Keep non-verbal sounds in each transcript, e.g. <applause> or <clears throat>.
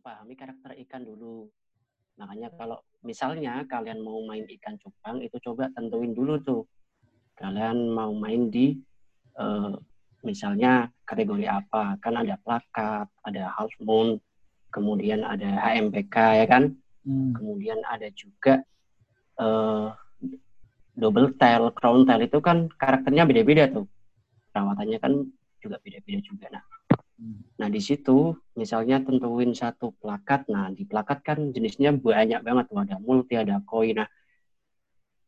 pahami karakter ikan dulu. Makanya kalau misalnya kalian mau main ikan cupang itu coba tentuin dulu tuh. Kalian mau main di uh, misalnya kategori apa? Kan ada plakat, ada half moon, kemudian ada HMPK ya kan? Hmm. Kemudian ada juga uh, double tail, crown tail itu kan karakternya beda-beda tuh. Perawatannya kan juga beda-beda juga. Nah, Nah, di situ misalnya tentuin satu plakat. Nah, di plakat kan jenisnya banyak banget tuh, ada multi, ada koi. Nah,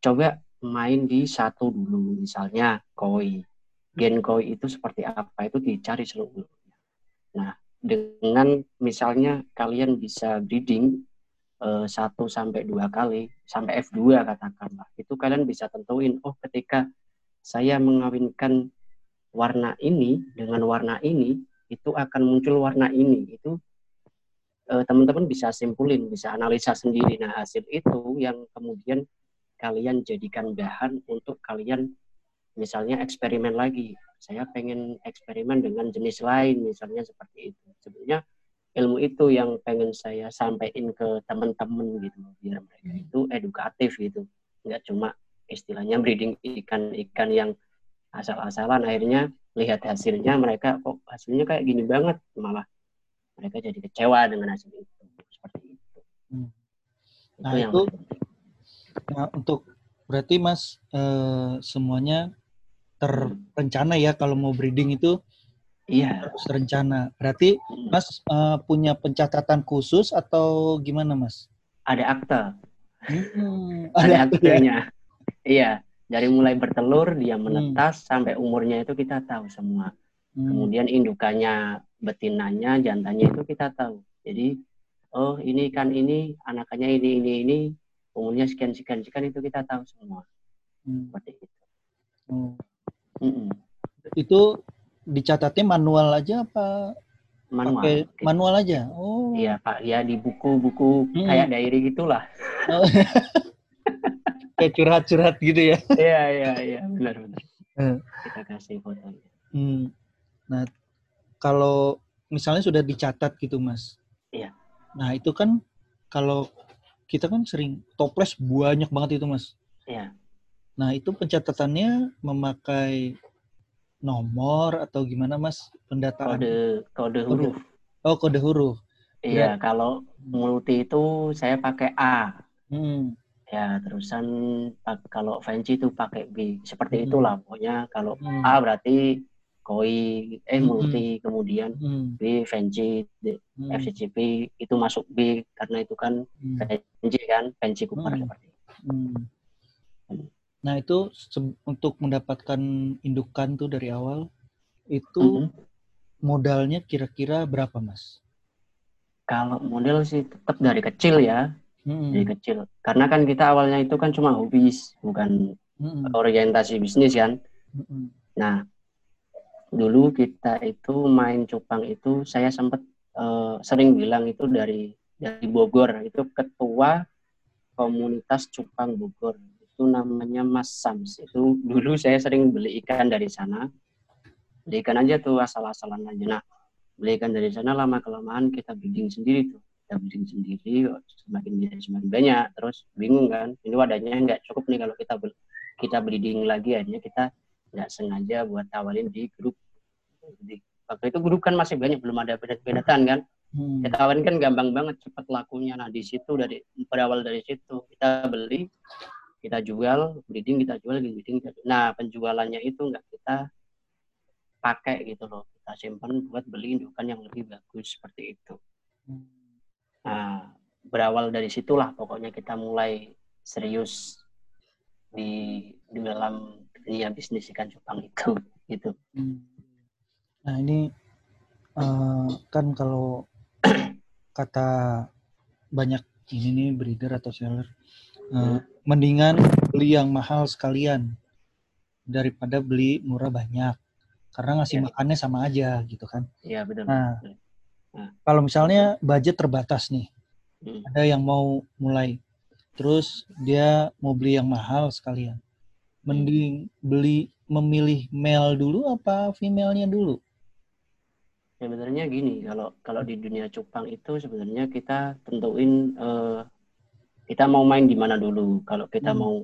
coba main di satu dulu, misalnya koi. Gen koi itu seperti apa? Itu dicari seluruhnya. Nah, dengan misalnya kalian bisa breeding eh, satu sampai dua kali sampai F2 katakanlah, itu kalian bisa tentuin oh ketika saya mengawinkan warna ini dengan warna ini itu akan muncul warna ini. Itu eh, teman-teman bisa simpulin bisa analisa sendiri. Nah hasil itu yang kemudian kalian jadikan bahan untuk kalian misalnya eksperimen lagi. Saya pengen eksperimen dengan jenis lain misalnya seperti itu. Sebenarnya ilmu itu yang pengen saya sampaikan ke teman-teman gitu biar mereka itu edukatif gitu. Nggak cuma istilahnya breeding ikan-ikan yang asal-asalan. Akhirnya lihat hasilnya mereka kok hasilnya kayak gini banget malah mereka jadi kecewa dengan hasil itu seperti itu. Hmm. Nah itu, itu nah, untuk berarti mas eh, semuanya terencana ya kalau mau breeding itu iya harus rencana. Berarti hmm. mas eh, punya pencatatan khusus atau gimana mas? Ada akte. Hmm, ada, ada aktenya. Iya dari mulai bertelur dia hmm. menetas hmm. sampai umurnya itu kita tahu semua. Hmm. Kemudian indukannya, betinanya, jantannya itu kita tahu. Jadi oh ini kan ini anakannya ini ini ini umurnya sekian sekian sekian itu kita tahu semua. Hmm. Seperti itu. Hmm. Hmm. Itu dicatatnya manual aja apa? Manual. Pakai manual aja. Oh. Iya Pak, ya di buku-buku hmm. kayak diary gitulah. Oh. <laughs> kayak curhat-curhat gitu ya. Iya, iya, iya, benar benar. Hmm. Kita kasih fotonya. Hmm. Nah, kalau misalnya sudah dicatat gitu, Mas. Iya. Nah, itu kan kalau kita kan sering toples banyak banget itu, Mas. Iya. Nah, itu pencatatannya memakai nomor atau gimana, Mas? Pendataan kode kode huruf. Oh, kode huruf. Iya, kalau multi itu saya pakai A. Hmm ya terusan kalau Venci itu pakai B seperti hmm. itulah pokoknya kalau hmm. A berarti koi eh hmm. multi kemudian hmm. B Venci hmm. FCCP itu masuk B karena itu kan hmm. Venci kan Venci Cooper hmm. seperti itu. Hmm. Nah itu untuk mendapatkan indukan tuh dari awal itu hmm. modalnya kira-kira berapa mas? Kalau model sih tetap dari kecil ya hmm. dari kecil. Karena kan kita awalnya itu kan cuma hobi, bukan hmm. orientasi bisnis kan. Hmm. Nah, dulu kita itu main cupang itu saya sempat uh, sering bilang itu dari dari Bogor itu ketua komunitas cupang Bogor itu namanya Mas Sams itu dulu saya sering beli ikan dari sana beli ikan aja tuh asal-asalan aja nah beli ikan dari sana lama kelamaan kita bidding sendiri tuh kita bikin sendiri semakin semakin banyak terus bingung kan ini wadahnya nggak cukup nih kalau kita kita breeding lagi akhirnya kita nggak sengaja buat tawalin di grup di, waktu itu grup kan masih banyak belum ada pedat-pedatan kan hmm. kita tawalin kan gampang banget cepat lakunya nah di situ dari berawal dari situ kita beli kita jual breeding kita jual breeding kita jual. nah penjualannya itu nggak kita pakai gitu loh kita simpan buat beli indukan yang lebih bagus seperti itu hmm. Nah, berawal dari situlah pokoknya kita mulai serius di di dalam dunia bisnis ikan cupang itu <laughs> gitu. Hmm. Nah ini uh, kan kalau <clears throat> kata banyak ini nih breeder atau seller, uh, hmm. mendingan beli yang mahal sekalian daripada beli murah banyak karena ngasih ya. makannya sama aja gitu kan. Iya benar. Nah, Kalau misalnya budget terbatas nih, hmm. ada yang mau mulai, terus dia mau beli yang mahal sekalian, mending beli memilih male dulu apa female-nya dulu? sebenarnya gini kalau kalau di dunia cupang itu sebenarnya kita tentuin uh, kita mau main di mana dulu kalau kita hmm. mau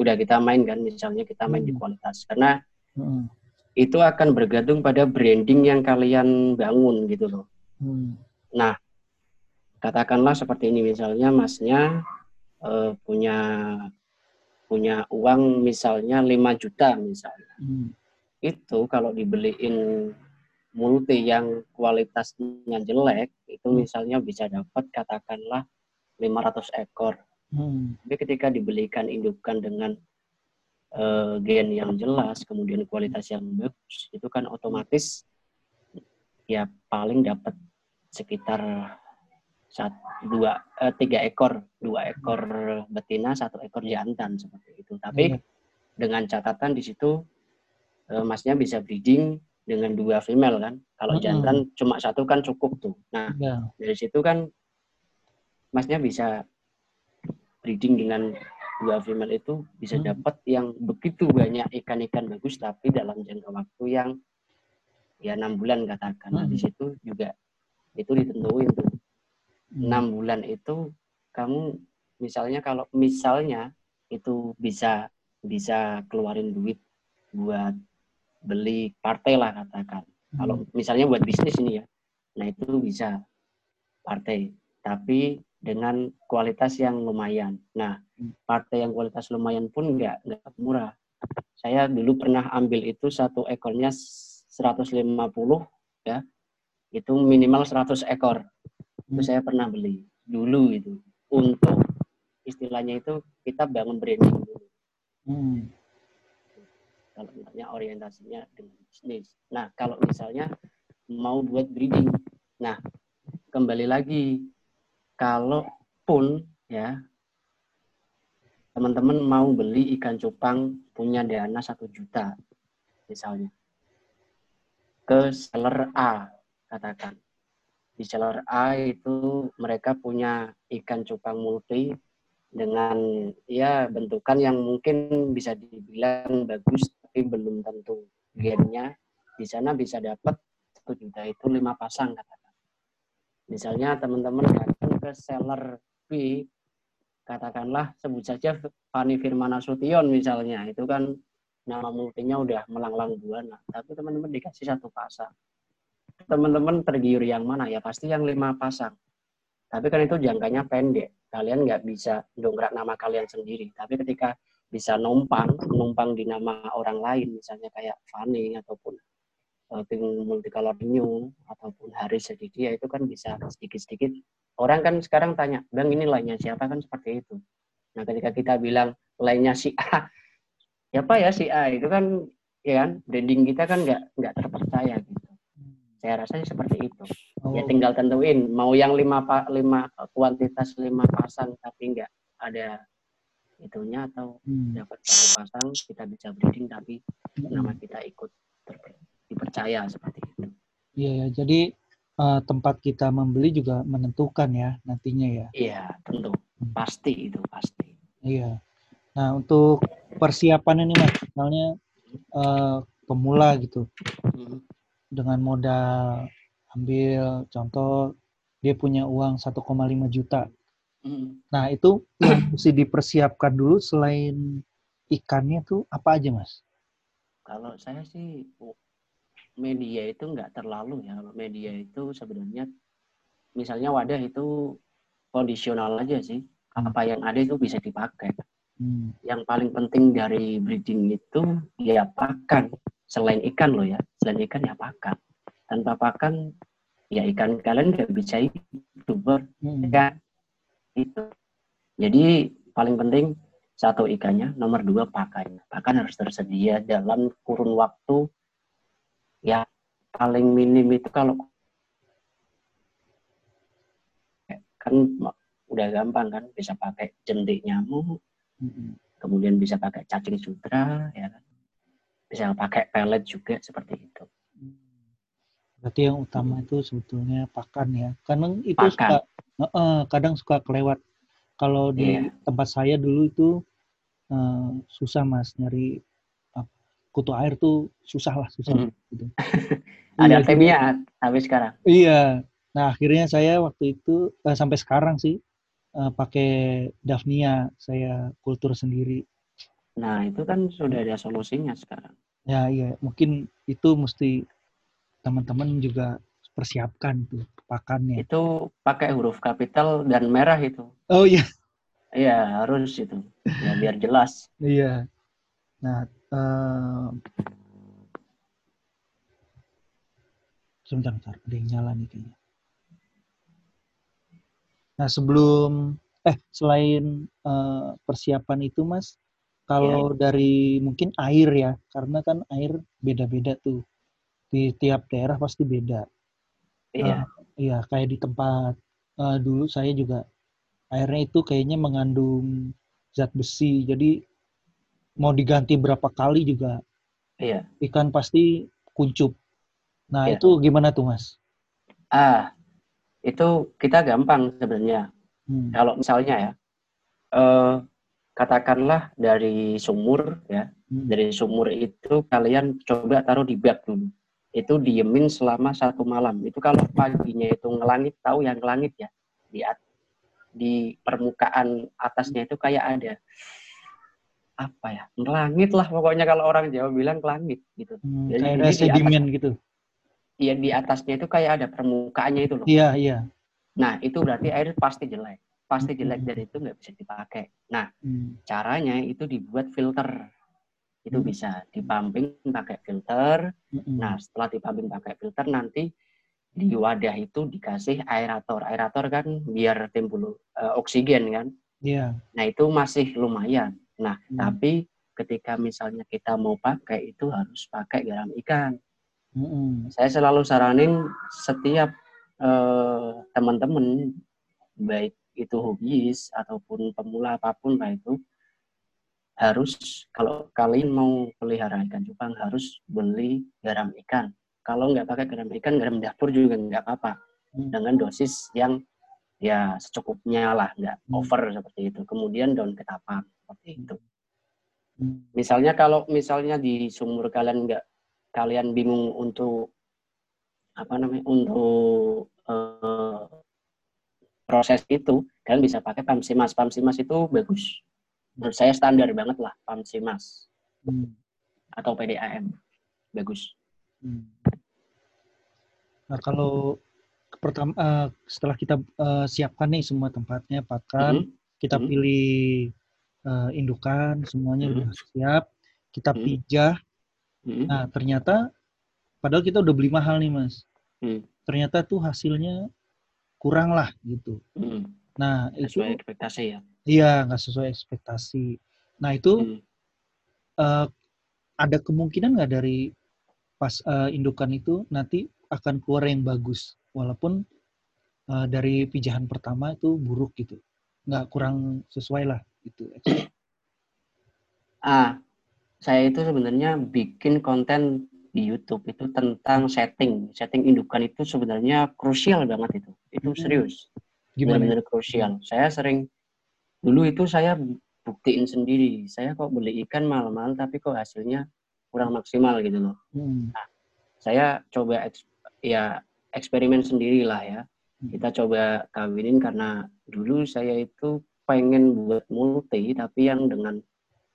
udah kita main kan misalnya kita main hmm. di kualitas karena hmm. itu akan bergantung pada branding yang kalian bangun gitu loh hmm. nah katakanlah seperti ini misalnya masnya uh, punya punya uang misalnya 5 juta misalnya hmm. itu kalau dibeliin multi yang kualitasnya jelek itu hmm. misalnya bisa dapat katakanlah 500 ekor. Hmm. Tapi ketika dibelikan indukan dengan uh, gen yang jelas, kemudian kualitas yang bagus, itu kan otomatis ya paling dapat sekitar satu dua eh, tiga ekor dua ekor betina satu ekor jantan seperti itu tapi hmm. dengan catatan di situ eh, masnya bisa breeding dengan dua female kan. Kalau hmm. jantan cuma satu kan cukup tuh. Nah, yeah. dari situ kan masnya bisa breeding dengan dua female itu bisa hmm. dapat yang begitu banyak ikan-ikan bagus tapi dalam jangka waktu yang ya enam bulan katakan. Nah, di hmm. situ juga itu ditentuin tuh. Hmm. Enam bulan itu kamu misalnya kalau misalnya itu bisa bisa keluarin duit buat beli partai lah katakan. Hmm. Kalau misalnya buat bisnis ini ya, nah itu bisa partai, tapi dengan kualitas yang lumayan. Nah, hmm. partai yang kualitas lumayan pun nggak nggak murah. Saya dulu pernah ambil itu satu ekornya 150 ya, itu minimal 100 ekor. Itu hmm. saya pernah beli dulu itu untuk istilahnya itu kita bangun branding dulu. Hmm kalau misalnya orientasinya dengan bisnis. Nah, kalau misalnya mau buat breeding. Nah, kembali lagi kalau pun ya teman-teman mau beli ikan cupang punya dana satu juta misalnya ke seller A katakan di seller A itu mereka punya ikan cupang multi dengan ya bentukan yang mungkin bisa dibilang bagus tapi belum tentu gennya. Di sana bisa dapat satu juta itu lima pasang katakan. Misalnya teman-teman datang ke seller B katakanlah sebut saja Fani Firmana Sution misalnya itu kan nama multinya udah melanglang buana tapi teman-teman dikasih satu pasang teman-teman tergiur yang mana? Ya pasti yang lima pasang. Tapi kan itu jangkanya pendek. Kalian nggak bisa dongkrak nama kalian sendiri. Tapi ketika bisa numpang numpang di nama orang lain misalnya kayak Fanny ataupun uh, Multicolor New ataupun Haris Sedikit itu kan bisa sedikit-sedikit. Orang kan sekarang tanya bang ini lainnya siapa? Kan seperti itu. Nah ketika kita bilang lainnya si A <laughs> siapa ya si A? Itu kan ya kan branding kita kan nggak nggak terpercaya gitu saya rasa seperti itu ya oh. ya tinggal tentuin mau yang lima lima kuantitas lima pasang tapi nggak ada itunya atau hmm. dapat satu pasang kita bisa breeding tapi hmm. nama kita ikut dipercaya seperti itu. Iya ya, jadi uh, tempat kita membeli juga menentukan ya nantinya ya. Iya, tentu. Hmm. Pasti itu pasti. Iya. Nah, untuk persiapan ini Mas, misalnya uh, pemula gitu. Hmm. Dengan modal ambil contoh dia punya uang 1,5 juta Nah, itu yang <clears throat> mesti dipersiapkan dulu selain ikannya tuh apa aja, Mas? Kalau saya sih media itu nggak terlalu ya. Kalau media itu sebenarnya misalnya wadah itu kondisional aja sih. Hmm. Apa yang ada itu bisa dipakai. Hmm. Yang paling penting dari breeding itu ya pakan. Selain ikan loh ya. Selain ikan ya pakan. Tanpa pakan ya ikan kalian nggak bisa hidup. Hmm. Ya itu. Jadi paling penting satu ikannya, nomor dua pakan. Pakan harus tersedia dalam kurun waktu ya paling minim itu kalau kan udah gampang kan bisa pakai jentik nyamuk, kemudian bisa pakai cacing sutra, ya kan, bisa pakai pelet juga seperti itu. Berarti yang utama itu sebetulnya pakan ya, karena itu pakan. suka uh, kadang suka kelewat. Kalau di yeah. tempat saya dulu itu uh, susah mas nyari uh, kutu air tuh susah lah susah Hmm. gitu. <laughs> Ada Iya, Artemia tapi sekarang. Iya. Nah akhirnya saya waktu itu eh, sampai sekarang sih eh, pakai Daphnia saya kultur sendiri. Nah, itu kan sudah ada solusinya sekarang. Ya iya mungkin itu mesti teman-teman juga persiapkan tuh pakannya. Itu pakai huruf kapital dan merah itu. Oh iya Iya, harus itu. Ya biar jelas. iya. Nah eh, sebentar, sebentar, ada yang nyala nih kayaknya. Nah sebelum eh selain eh, persiapan itu mas, kalau dari mungkin air ya, karena kan air beda-beda tuh di tiap daerah pasti beda. Iya. Iya, kayak di tempat eh, dulu saya juga airnya itu kayaknya mengandung zat besi. Jadi mau diganti berapa kali juga Iya. ikan pasti kuncup. Nah, Iya. itu gimana tuh, Mas? Ah, itu kita gampang sebenarnya. Hmm. Kalau misalnya ya, eh, katakanlah dari sumur ya, Hmm. dari sumur itu kalian coba taruh di bak dulu. Itu diemin selama satu malam. Itu kalau paginya itu ngelangit, tahu yang ngelangit ya, di di permukaan atasnya itu kayak ada apa ya, ngelangit lah pokoknya kalau orang Jawa bilang kelangit gitu. Hmm, Jadi- kayak sedimen gitu. Iya di atasnya itu kayak ada permukaannya itu loh. Iya, iya. Nah itu berarti air pasti jelek, pasti jelek Hmm. dan itu nggak bisa dipakai. Nah Hmm. caranya itu dibuat filter, itu Hmm. bisa dipumping pakai filter. Mm-mm. Nah setelah dipumping pakai filter nanti di wadah itu dikasih aerator. Aerator kan biar timbul eh, oksigen kan. Iya. Nah itu masih lumayan. Nah Hmm. tapi ketika misalnya kita mau pakai itu harus pakai garam ikan. Mm-mm. saya selalu saranin setiap eh, teman-teman baik itu hobis ataupun pemula apa pun lah itu harus kalau kalian mau pelihara ikan cupang harus beli garam ikan kalau nggak pakai garam ikan garam dapur juga nggak apa-apa Hmm. dengan dosis yang ya secukupnya lah nggak Hmm. over seperti itu kemudian daun ketapang seperti itu Hmm. misalnya kalau misalnya di sumur kalian nggak kalian bingung untuk apa namanya untuk eh, proses itu kalian bisa pakai pamsimas pamsimas itu bagus menurut saya standar banget lah pamsimas Hmm. atau PDAM bagus Hmm. Nah, kalau pertama eh, setelah kita eh, siapkan nih semua tempatnya, pakan, Mhm, kita Mhm. pilih eh, indukan, semuanya Mhm. udah siap, kita Mhm. pijah. mhm, Nah, ternyata padahal kita udah beli mahal nih, Mas. Hmm. Ternyata tuh hasilnya kurang lah gitu. mhm. Nah, itu sesuai ekspektasi ya iya nggak sesuai ekspektasi. Nah, itu Mhm. eh, ada kemungkinan nggak dari pas eh, indukan itu nanti akan keluar yang bagus walaupun eh, dari pijahan pertama itu buruk gitu nggak kurang sesuai lah gitu ah saya itu sebenarnya bikin konten di YouTube itu tentang setting setting indukan itu sebenarnya krusial banget itu itu serius gimana benar-benar krusial. Saya sering dulu itu saya buktiin sendiri. Saya kok beli ikan mahal-mahal tapi kok hasilnya kurang maksimal gitu loh. Hmm, Saya coba eks- ya eksperimen sendiri lah ya. Kita coba kawinin karena dulu saya itu pengen buat multi tapi yang dengan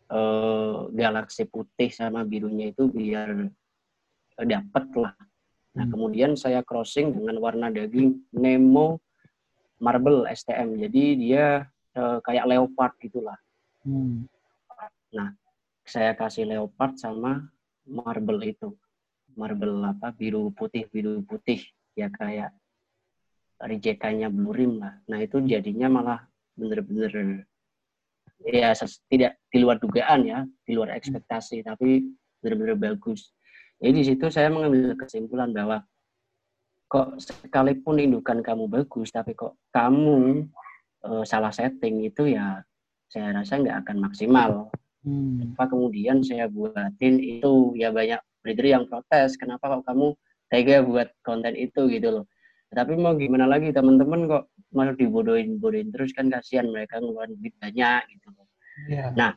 eh, galaksi putih sama birunya itu biar dapet lah. Nah Hmm. kemudian saya crossing dengan warna daging Nemo Marble STM. Jadi dia eh, kayak leopard gitulah. hmm, Saya kasih leopard sama marble itu. Marble apa biru putih biru putih ya kayak rejekannya blue rim lah. Nah itu jadinya malah bener-bener ya tidak di luar dugaan ya, di luar ekspektasi, tapi bener-bener bagus. Jadi di situ saya mengambil kesimpulan bahwa kok sekalipun indukan kamu bagus, tapi kok kamu eh, salah setting itu ya saya rasa nggak akan maksimal. hmm, Apa kemudian saya buatin itu ya banyak breeder yang protes, kenapa kok kamu tega buat konten itu gitu loh. Tapi mau gimana lagi teman-teman kok malah dibodohin-bodohin terus kan kasihan mereka ngeluarin duit banyak gitu loh. iya, Nah,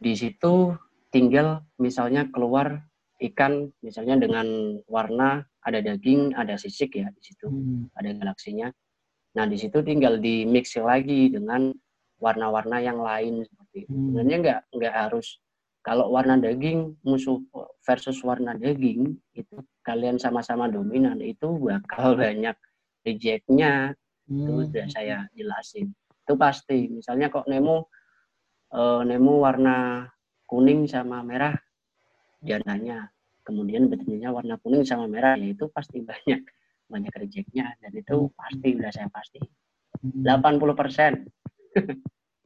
di situ tinggal misalnya keluar ikan misalnya dengan warna ada daging, ada sisik ya di situ, hmm. ada galaksinya. Nah di situ tinggal di mix lagi dengan warna-warna yang lain seperti itu. Hmm. Sebenarnya nggak nggak harus kalau warna daging musuh versus warna daging itu kalian sama-sama dominan itu bakal <laughs> banyak rejectnya. Hmm. Itu sudah saya jelasin. Itu pasti. Misalnya kok Nemo uh, Nemo warna kuning sama merah jananya kemudian betinanya warna kuning sama merah ya itu pasti banyak banyak rejectnya dan itu pasti udah saya pasti. 80 hmm. persen.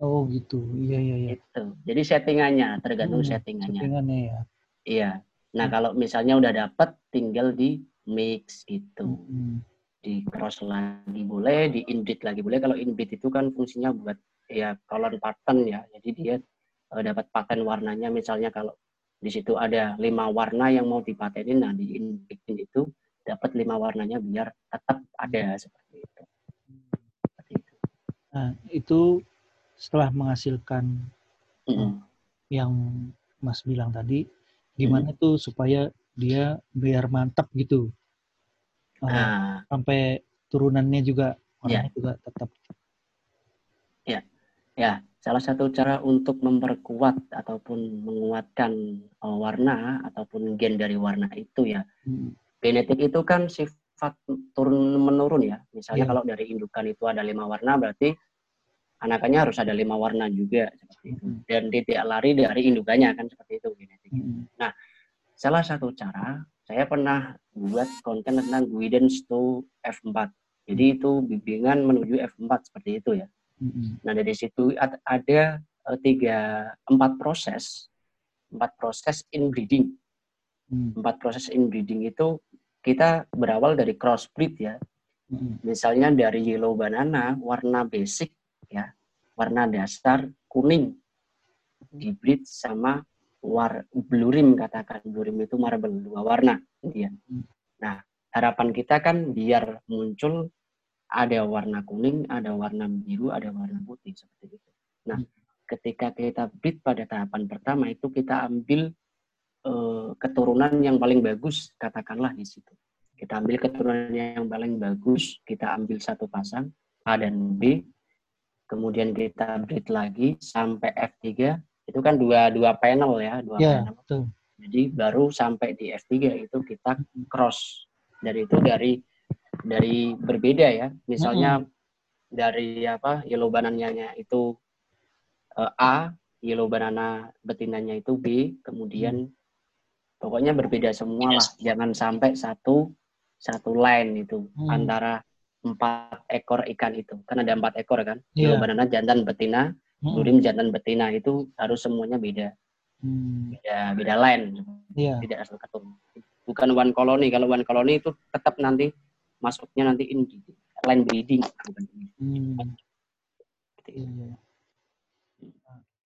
Oh gitu. Iya iya iya. Itu jadi settingannya tergantung hmm, settingannya. settingannya ya iya. Nah hmm. kalau misalnya udah dapet tinggal di mix gitu. Hmm. di cross lagi boleh di inbreed lagi boleh. Kalau inbreed itu kan fungsinya buat ya color pattern ya. Jadi dia uh, dapat paten warnanya. Misalnya kalau di situ ada lima warna yang mau dipatenin nah di bikin itu dapat lima warnanya biar tetap ada seperti itu. Seperti itu. Nah itu setelah menghasilkan mm -hmm. yang Mas bilang tadi, gimana mm -hmm. tuh supaya dia biar mantap gitu, uh, sampai turunannya juga warnanya yeah. juga tetap. Ya, ya salah satu cara untuk memperkuat ataupun menguatkan uh, warna ataupun gen dari warna itu ya hmm. genetik itu kan sifat turun menurun ya misalnya yeah. kalau dari indukan itu ada lima warna berarti anakannya harus ada lima warna juga seperti itu hmm. dan tidak lari dari indukannya kan seperti itu genetik hmm. nah salah satu cara saya pernah buat konten tentang guidance to F4 jadi itu bimbingan menuju F4 seperti itu ya Nah dari situ ada uh, tiga empat proses empat proses inbreeding. Mm. Empat proses inbreeding itu kita berawal dari crossbreed ya. Mm. Misalnya dari yellow banana warna basic ya warna dasar kuning dibreed sama war blue rim katakan blue rim itu marble dua warna dia. Mm. Nah harapan kita kan biar muncul ada warna kuning, ada warna biru, ada warna putih seperti itu. Nah, hmm. ketika kita breed pada tahapan pertama itu kita ambil uh, keturunan yang paling bagus, katakanlah di situ. Kita ambil keturunan yang paling bagus, kita ambil satu pasang A dan B, kemudian kita breed lagi sampai F3, itu kan dua dua panel ya, dua yeah, panel. Betul. Jadi baru sampai di F3 itu kita hmm. cross. Dari itu dari dari berbeda ya. Misalnya hmm. dari apa yellow banananya itu uh, A, yellow banana betinanya itu B, kemudian hmm. pokoknya berbeda semua lah. Jangan sampai satu satu line itu hmm. antara empat ekor ikan itu. Kan ada empat ekor kan. Yeah. Yellow banana jantan betina, hmm. durim jantan betina itu harus semuanya beda. Hmm. Beda beda line. Yeah. Tidak asal ketemu. Bukan one colony. Kalau one colony itu tetap nanti masuknya nanti in line breeding bukan hmm. Iya.